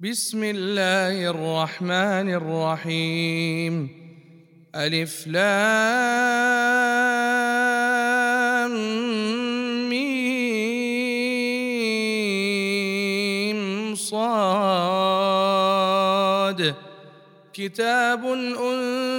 بسم الله الرحمن الرحيم. ألف لام ميم صاد. كتاب أنزل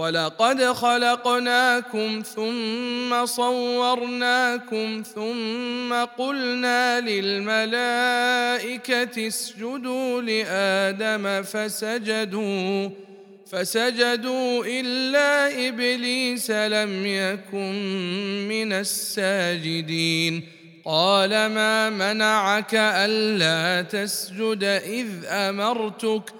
ولقد خلقناكم ثم صورناكم ثم قلنا للملائكه اسجدوا لادم فسجدوا فسجدوا الا ابليس لم يكن من الساجدين. قال ما منعك الا تسجد اذ امرتك؟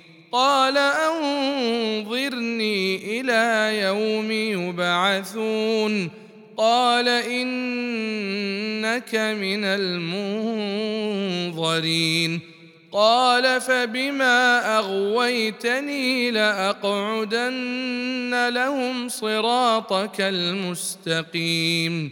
قال أنظرني إلى يوم يبعثون. قال إنك من المنظرين. قال فبما أغويتني لأقعدن لهم صراطك المستقيم.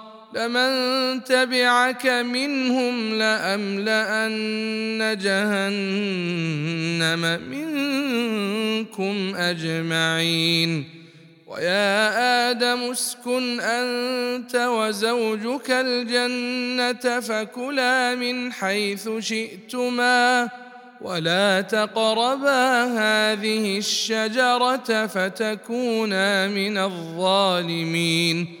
لمن تبعك منهم لأملأن جهنم منكم أجمعين. ويا آدم اسكن أنت وزوجك الجنة فكلا من حيث شئتما ولا تقربا هذه الشجرة فتكونا من الظالمين.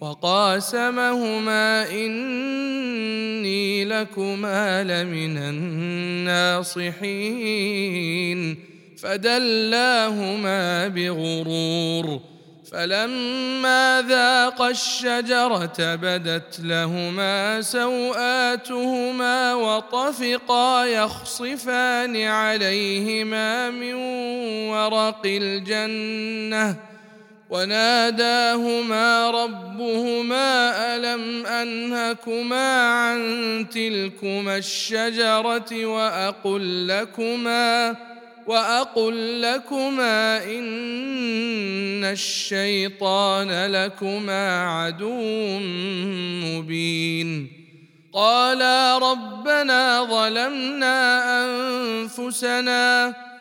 وقاسمهما إني لكما لمن الناصحين. فدلاهما بغرور فلما ذاقا الشجرة بدت لهما سوآتهما وطفقا يخصفان عليهما من ورق الجنة. وناداهما ربهما ألم أنهكما عن تلكما الشجرة وأقل لكما وأقل لكما إن الشيطان لكما عدو مبين. قالا ربنا ظلمنا أنفسنا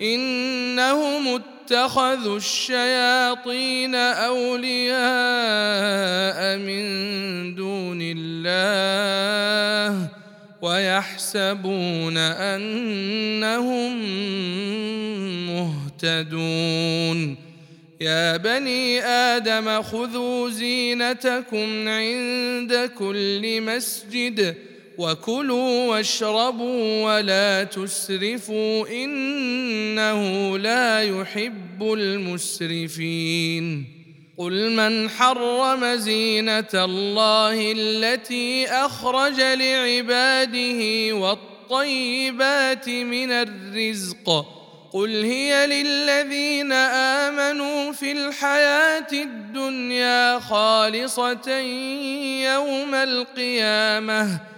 إنهم اتخذوا الشياطين أولياء من دون الله ويحسبون أنهم مهتدون. يا بني آدم خذوا زينتكم عند كل مسجد وكلوا واشربوا ولا تسرفوا إنه لا يحب المسرفين. قل من حرم زينة الله التي أخرج لعباده والطيبات من الرزق. قل هي للذين آمنوا في الحياة الدنيا خالصة يوم القيامة.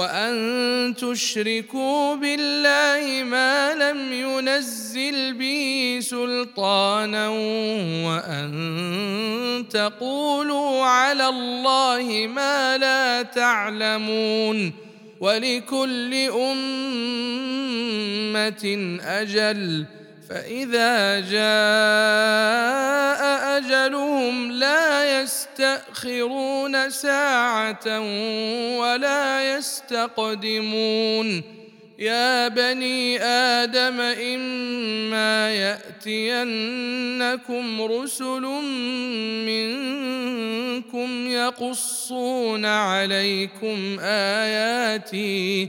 وأن تشركوا بالله ما لم ينزل به سلطانا وأن تقولوا على الله ما لا تعلمون ولكل أمة أجل فإذا جاء أجلهم لا يستأخرون ساعة ولا يستقدمون. يا بني آدم إما يأتينكم رسل منكم يقصون عليكم آياتي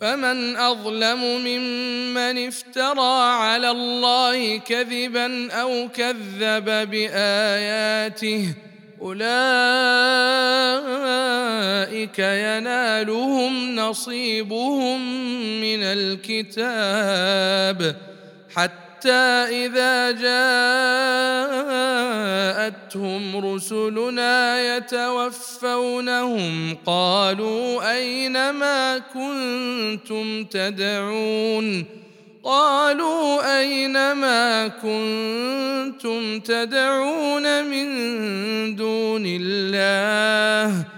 فمن أظلم ممن افترى على الله كذبا أو كذب بآياته أولئك ينالهم نصيبهم من الكتاب حتى حتى إذا جاءتهم رسلنا يتوفونهم قالوا أين ما كنتم تدعون؟ قالوا أين ما كنتم تدعون من دون الله؟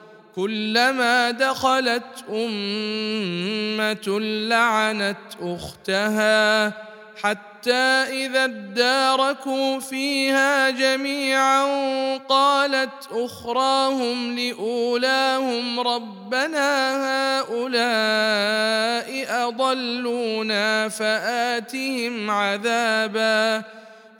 كلما دخلت أمة لعنت أختها حتى إذا اداركوا فيها جميعا قالت أخراهم لأولاهم ربنا هؤلاء أضلونا فآتهم عذابا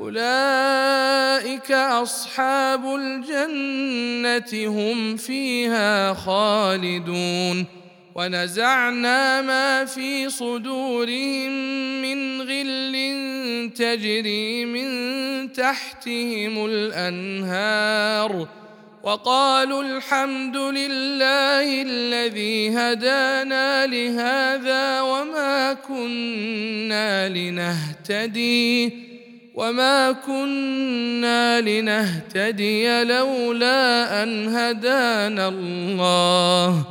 أولئك أصحاب الجنة هم فيها خالدون ونزعنا ما في صدورهم من غل تجري من تحتهم الأنهار وقالوا الحمد لله الذي هدانا لهذا وما كنا لنهتدي وما كنا لنهتدي لولا ان هدانا الله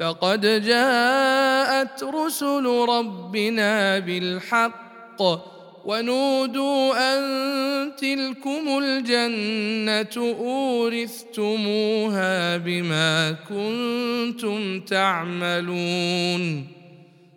لقد جاءت رسل ربنا بالحق ونودوا ان تلكم الجنه اورثتموها بما كنتم تعملون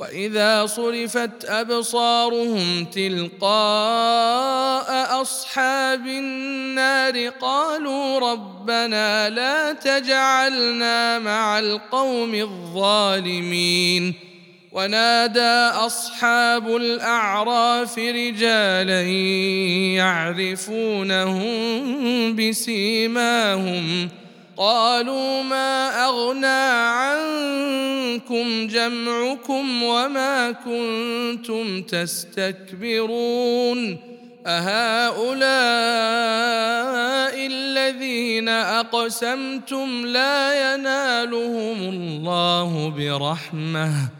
وإذا صرفت أبصارهم تلقاء أصحاب النار قالوا ربنا لا تجعلنا مع القوم الظالمين ونادى أصحاب الأعراف رجالا يعرفونهم بسيماهم قالوا ما أغنى عنكم جمعكم وما كنتم تستكبرون أهؤلاء الذين أقسمتم لا ينالهم الله برحمة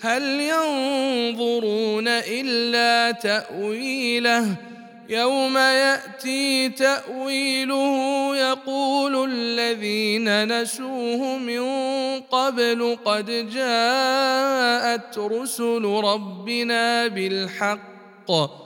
هل ينظرون إلا تأويله؟ يوم يأتي تأويله يقول الذين نسوه من قبل قد جاءت رسل ربنا بالحق.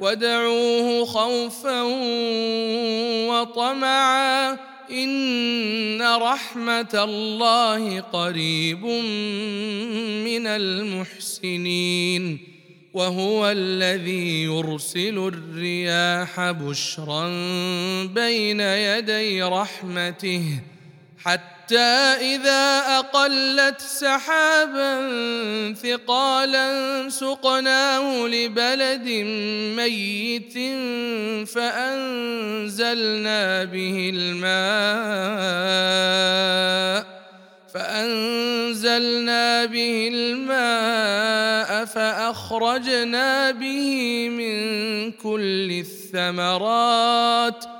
ودعوه خوفا وطمعا إن رحمة الله قريب من المحسنين وهو الذي يرسل الرياح بشرا بين يدي رحمته حتى إذا أقلت سحابا ثقالا سقناه لبلد ميت فأنزلنا به الماء فأنزلنا به الماء فأخرجنا به من كل الثمرات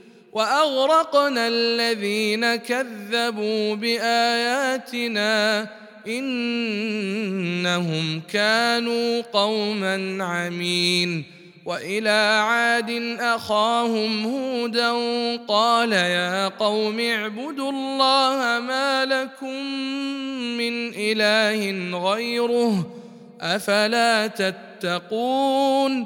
وأغرقنا الذين كذبوا بآياتنا إنهم كانوا قوما عمين. وإلى عاد أخاهم هودا قال يا قوم اعبدوا الله ما لكم من إله غيره أفلا تتقون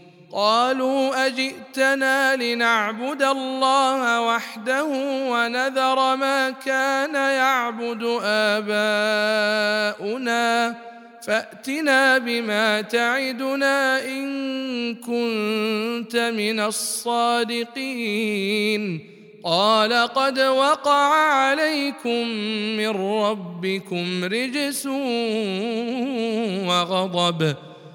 قالوا أجئتنا لنعبد الله وحده ونذر ما كان يعبد آباؤنا فأتنا بما تعدنا إن كنت من الصادقين. قال قد وقع عليكم من ربكم رجس وغضب.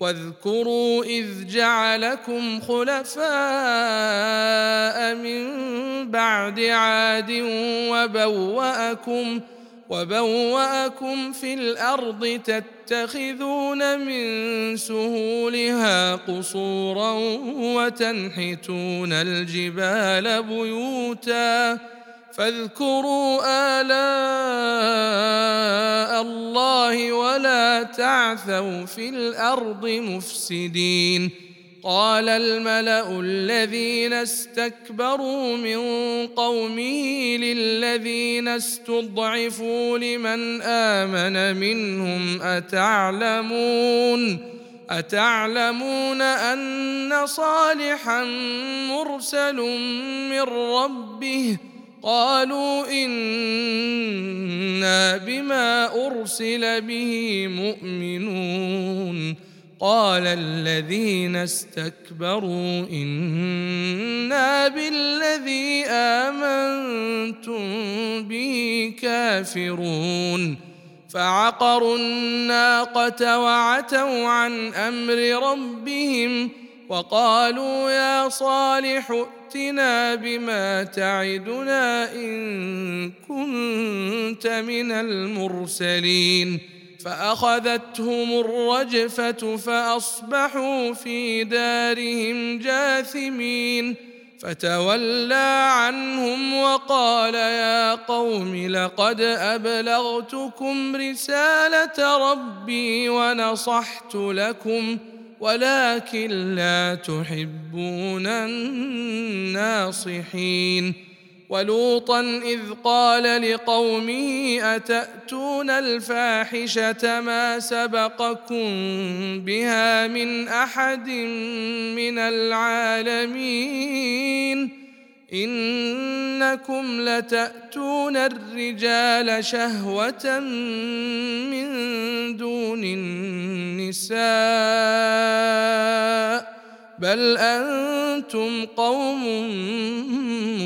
واذكروا إذ جعلكم خلفاء من بعد عاد وبوأكم وبوأكم في الأرض تتخذون من سهولها قصورا وتنحتون الجبال بيوتا فاذكروا آلاء الله ولا تعثوا في الأرض مفسدين. قال الملأ الذين استكبروا من قومه للذين استضعفوا لمن آمن منهم أتعلمون؟ أتعلمون أن صالحا مرسل من ربه؟ قالوا إنا بما أرسل به مؤمنون. قال الذين استكبروا إنا بالذي آمنتم به كافرون. فعقروا الناقة وعتوا عن أمر ربهم وقالوا يا صالح ائتنا بما تعدنا إن كنت من المرسلين. فأخذتهم الرجفة فأصبحوا في دارهم جاثمين. فتولى عنهم وقال يا قوم لقد أبلغتكم رسالة ربي ونصحت لكم ولكن لا تحبون الناصحين. ولوطا إذ قال لقومه أتأتون الفاحشة ما سبقكم بها من أحد من العالمين؟ إنكم لتأتون الرجال شهوة من دون النساء بل أنتم قوم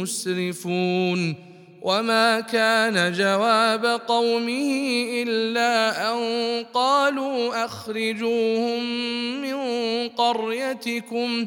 مسرفون وما كان جواب قومه إلا أن قالوا أخرجوهم من قريتكم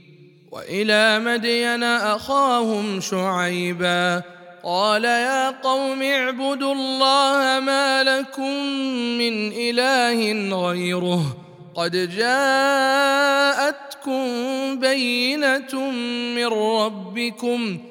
وإلى مدين أخاهم شعيبا قال يا قوم اعبدوا الله ما لكم من إله غيره قد جاءتكم بينة من ربكم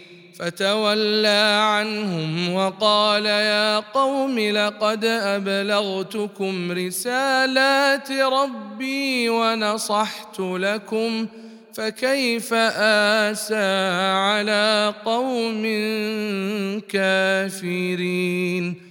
فتولى عنهم وقال يا قوم لقد أبلغتكم رسالات ربي ونصحت لكم فكيف آسى على قوم كافرين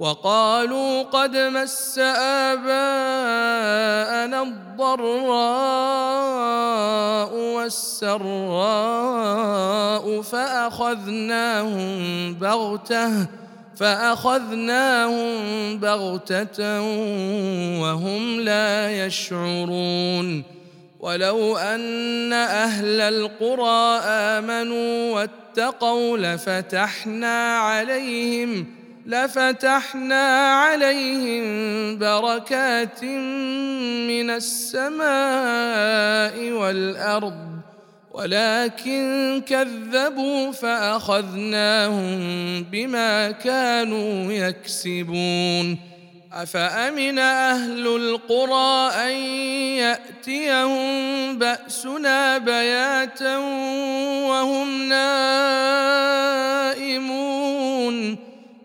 وقالوا قد مس آباءنا الضراء والسراء فأخذناهم بغتة فأخذناهم بغتة وهم لا يشعرون. ولو أن أهل القرى آمنوا واتقوا لفتحنا عليهم ۖ لفتحنا عليهم بركات من السماء والأرض ولكن كذبوا فأخذناهم بما كانوا يكسبون. أفأمن أهل القرى أن يأتيهم بأسنا بياتا وهم نائمون؟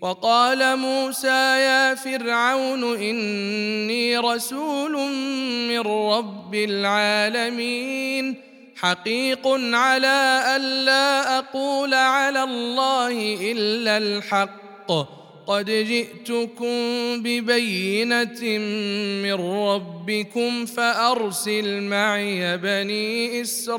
وقال موسى يا فرعون إني رسول من رب العالمين حقيق على الا أقول على الله إلا الحق. قد جئتكم ببينة من ربكم فأرسل معي بني إسرائيل.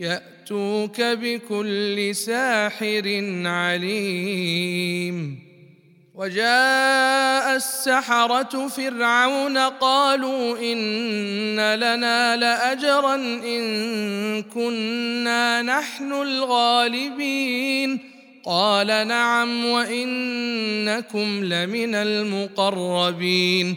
يأتوك بكل ساحر عليم. وجاء السحرة فرعون قالوا إن لنا لأجرا إن كنا نحن الغالبين. قال نعم وإنكم لمن المقربين.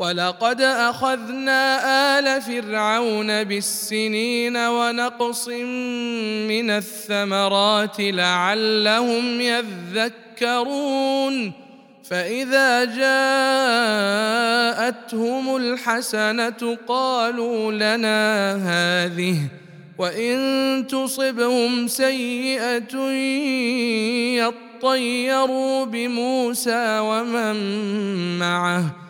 ولقد أخذنا آل فرعون بالسنين ونقص من الثمرات لعلهم يذكرون. فإذا جاءتهم الحسنة قالوا لنا هذه وإن تصبهم سيئة يطيروا بموسى ومن معه.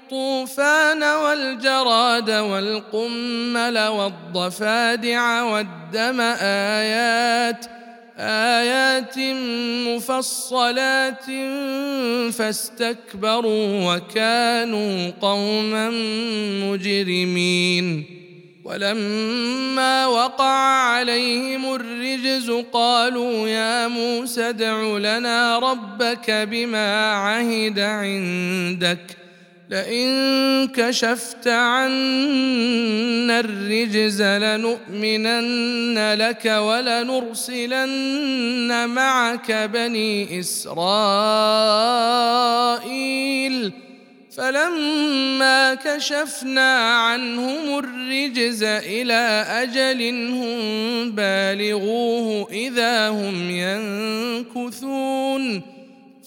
الطوفان والجراد والقمل والضفادع والدم آيات آيات مفصلات فاستكبروا وكانوا قوما مجرمين. ولما وقع عليهم الرجز قالوا يا موسى ادع لنا ربك بما عهد عندك. لئن كشفت عنا الرجز لنؤمنن لك ولنرسلن معك بني إسرائيل. فلما كشفنا عنهم الرجز إلى أجل هم بالغوه إذا هم ينكثون.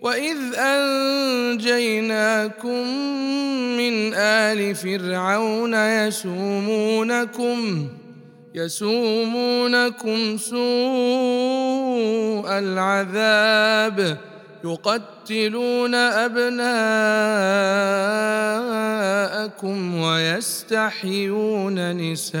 واذ انجيناكم من ال فرعون يسومونكم يسومونكم سوء العذاب يقتلون ابناءكم ويستحيون نساءكم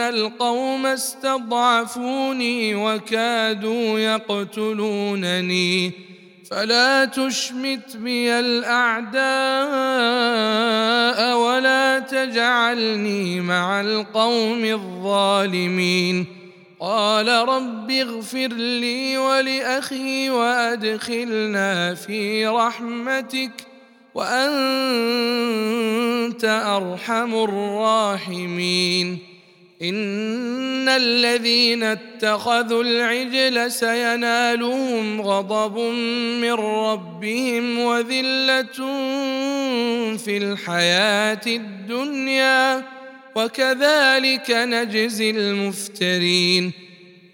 القوم استضعفوني وكادوا يقتلونني فلا تشمت بي الاعداء ولا تجعلني مع القوم الظالمين قال رب اغفر لي ولاخي وادخلنا في رحمتك وانت ارحم الراحمين إن الذين اتخذوا العجل سينالهم غضب من ربهم وذلة في الحياة الدنيا وكذلك نجزي المفترين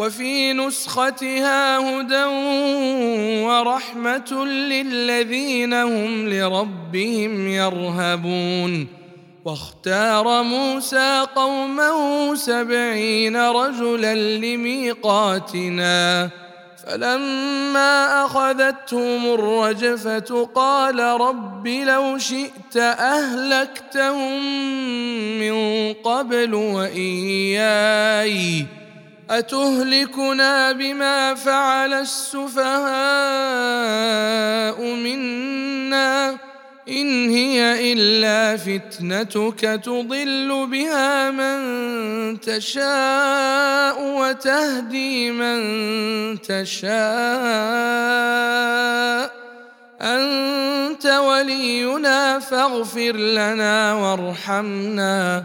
وفي نسختها هدى ورحمة للذين هم لربهم يرهبون. واختار موسى قومه سبعين رجلا لميقاتنا. فلما أخذتهم الرجفة قال رب لو شئت أهلكتهم من قبل وإياي. أتهلكنا بما فعل السفهاء منا إن هي إلا فتنتك تضل بها من تشاء وتهدي من تشاء. أنت ولينا فاغفر لنا وارحمنا.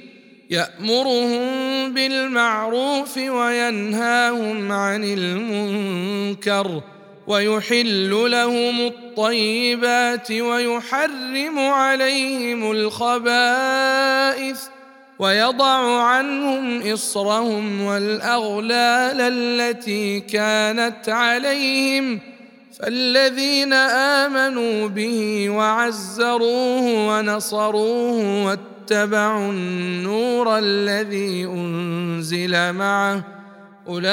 يأمرهم بالمعروف وينهاهم عن المنكر ويحل لهم الطيبات ويحرم عليهم الخبائث ويضع عنهم إصرهم والأغلال التي كانت عليهم فالذين آمنوا به وعزروه ونصروه واتبعوا النور الذي أنزل معه. أولئك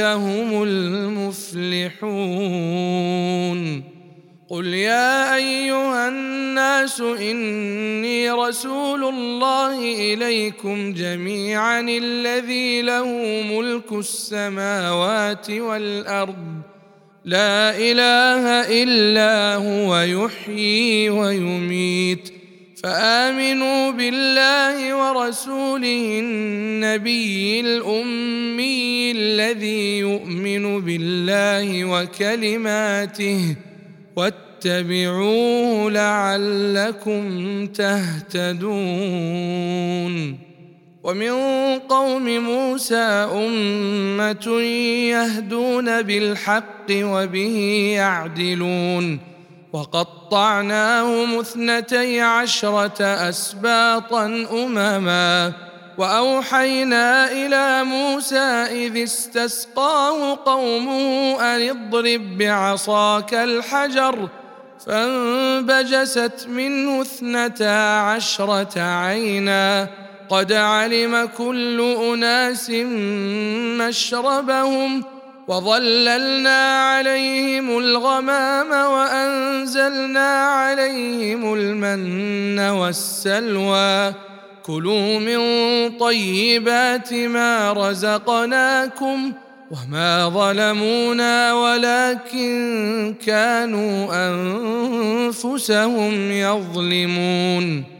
هم المفلحون. قل يا أيها الناس إني رسول الله إليكم جميعا الذي له ملك السماوات والأرض. لا إله إلا هو يحيي ويميت. فآمنوا بالله ورسوله النبي الأمي الذي يؤمن بالله وكلماته. واتبعوه لعلكم تهتدون. ومن قوم موسى أمة يهدون بالحق وبه يعدلون. وقطعناهم اثنتي عشرة أسباطا أمما. وأوحينا إلى موسى إذ استسقاه قومه أن اضرب بعصاك الحجر. فانبجست منه اثنتا عشرة عينا. قد علم كل أناس مشربهم وظللنا عليهم الغمام وأنزلنا عليهم المن والسلوى. كلوا من طيبات ما رزقناكم وما ظلمونا ولكن كانوا أنفسهم يظلمون.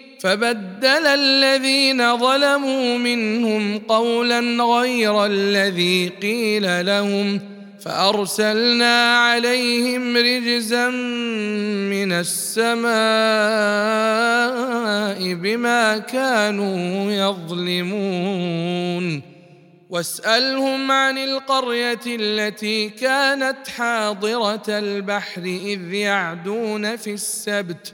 فبدل الذين ظلموا منهم قولا غير الذي قيل لهم فأرسلنا عليهم رجزا من السماء بما كانوا يظلمون. واسألهم عن القرية التي كانت حاضرة البحر إذ يعدون في السبت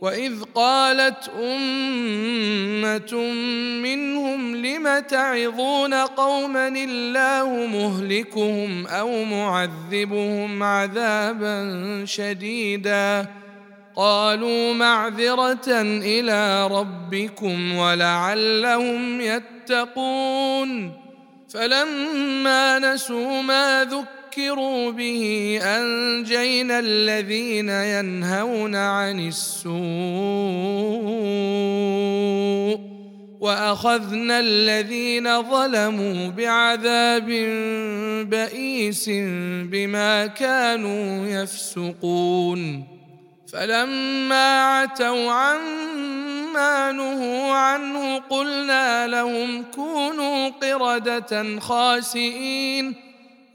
وإذ قالت أمة منهم لم تعظون قوما الله مهلكهم أو معذبهم عذابا شديدا؟ قالوا معذرة إلى ربكم ولعلهم يتقون. فلما نسوا ما ذكروا ذكروا به انجينا الذين ينهون عن السوء واخذنا الذين ظلموا بعذاب بئيس بما كانوا يفسقون فلما عتوا عما نهوا عنه قلنا لهم كونوا قرده خاسئين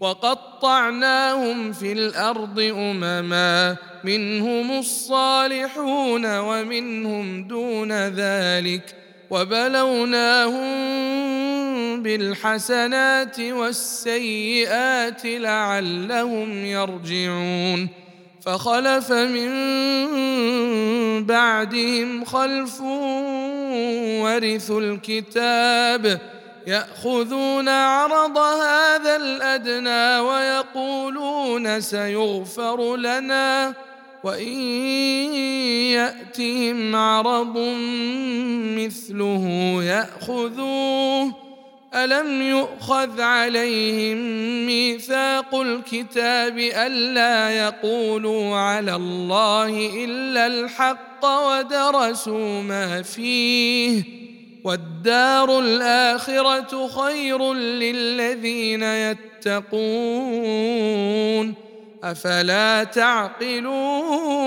وقطعناهم في الأرض أمما منهم الصالحون ومنهم دون ذلك. وبلوناهم بالحسنات والسيئات لعلهم يرجعون. فخلف من بعدهم خلف ورثوا الكتاب. يأخذون عرض هذا الأدنى ويقولون سيغفر لنا وإن يأتهم عرض مثله يأخذوه. ألم يؤخذ عليهم ميثاق الكتاب ألا يقولوا على الله إلا الحق ودرسوا ما فيه؟ والدار الآخرة خير للذين يتقون. أفلا تعقلون؟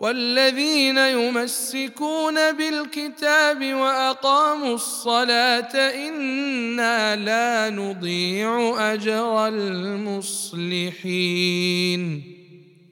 والذين يمسكون بالكتاب وأقاموا الصلاة إنا لا نضيع أجر المصلحين.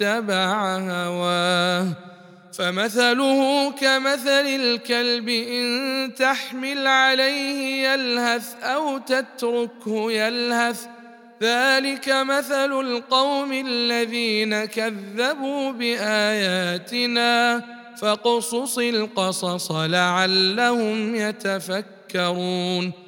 واتبع هواه فمثله كمثل الكلب إن تحمل عليه يلهث أو تتركه يلهث ذلك مثل القوم الذين كذبوا بآياتنا فاقصص القصص لعلهم يتفكرون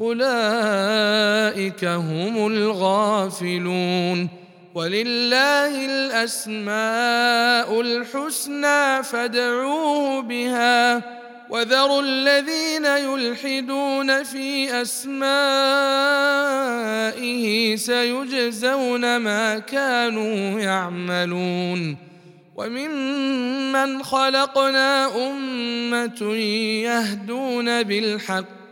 أولئك هم الغافلون ولله الأسماء الحسنى فادعوه بها وذروا الذين يلحدون في أسمائه سيجزون ما كانوا يعملون وممن خلقنا أمة يهدون بالحق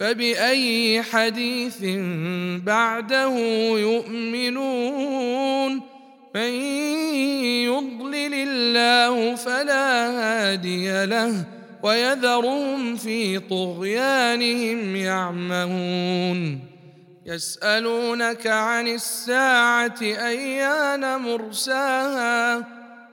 فبأي حديث بعده يؤمنون؟ من يضلل الله فلا هادي له ويذرهم في طغيانهم يعمهون. يسألونك عن الساعة أيان مرساها؟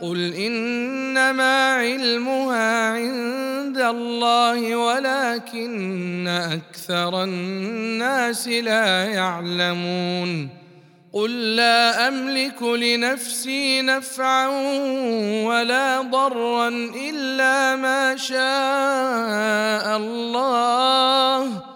قل انما علمها عند الله ولكن أكثر الناس لا يعلمون قل لا املك لنفسي نفعا ولا ضرا الا ما شاء الله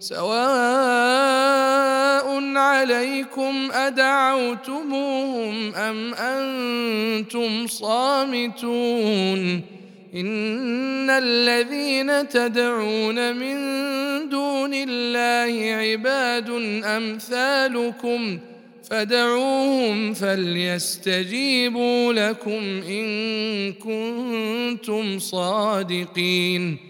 سواء عليكم أدعوتموهم أم أنتم صامتون إن الذين تدعون من دون الله عباد أمثالكم فدعوهم فليستجيبوا لكم إن كنتم صادقين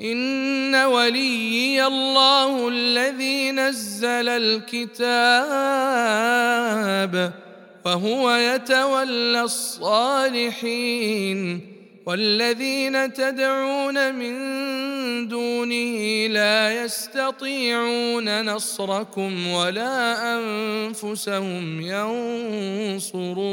إن وليي الله الذي نزل الكتاب وهو يتولى الصالحين والذين تدعون من دونه لا يستطيعون نصركم ولا أنفسهم ينصرون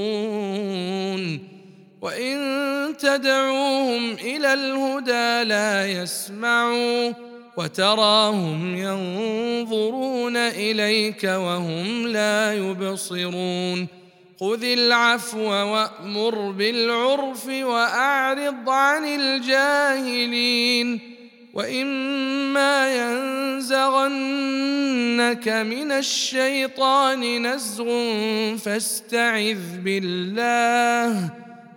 وان تدعوهم إلى الهدى لا يسمعوا وتراهم ينظرون اليك وهم لا يبصرون خذ العفو وامر بالعرف واعرض عن الجاهلين واما ينزغنك من الشيطان نزغ فاستعذ بالله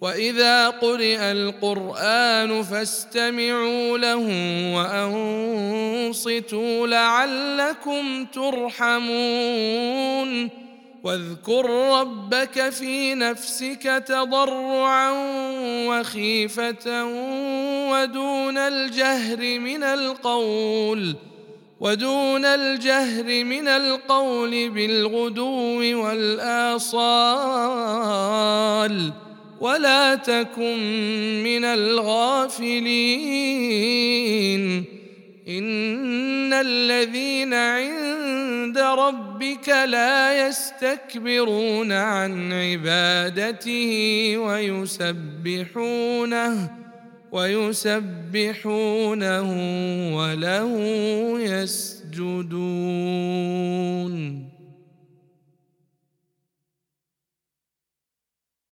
واذا قرئ القران فاستمعوا له وانصتوا لعلكم ترحمون واذكر ربك في نفسك تضرعا وخيفه ودون الجهر من القول ودون الجهر من القول بالغدو والاصال ولا تكن من الغافلين. إن الذين عند ربك لا يستكبرون عن عبادته ويسبحونه ويسبحونه وله يسجدون.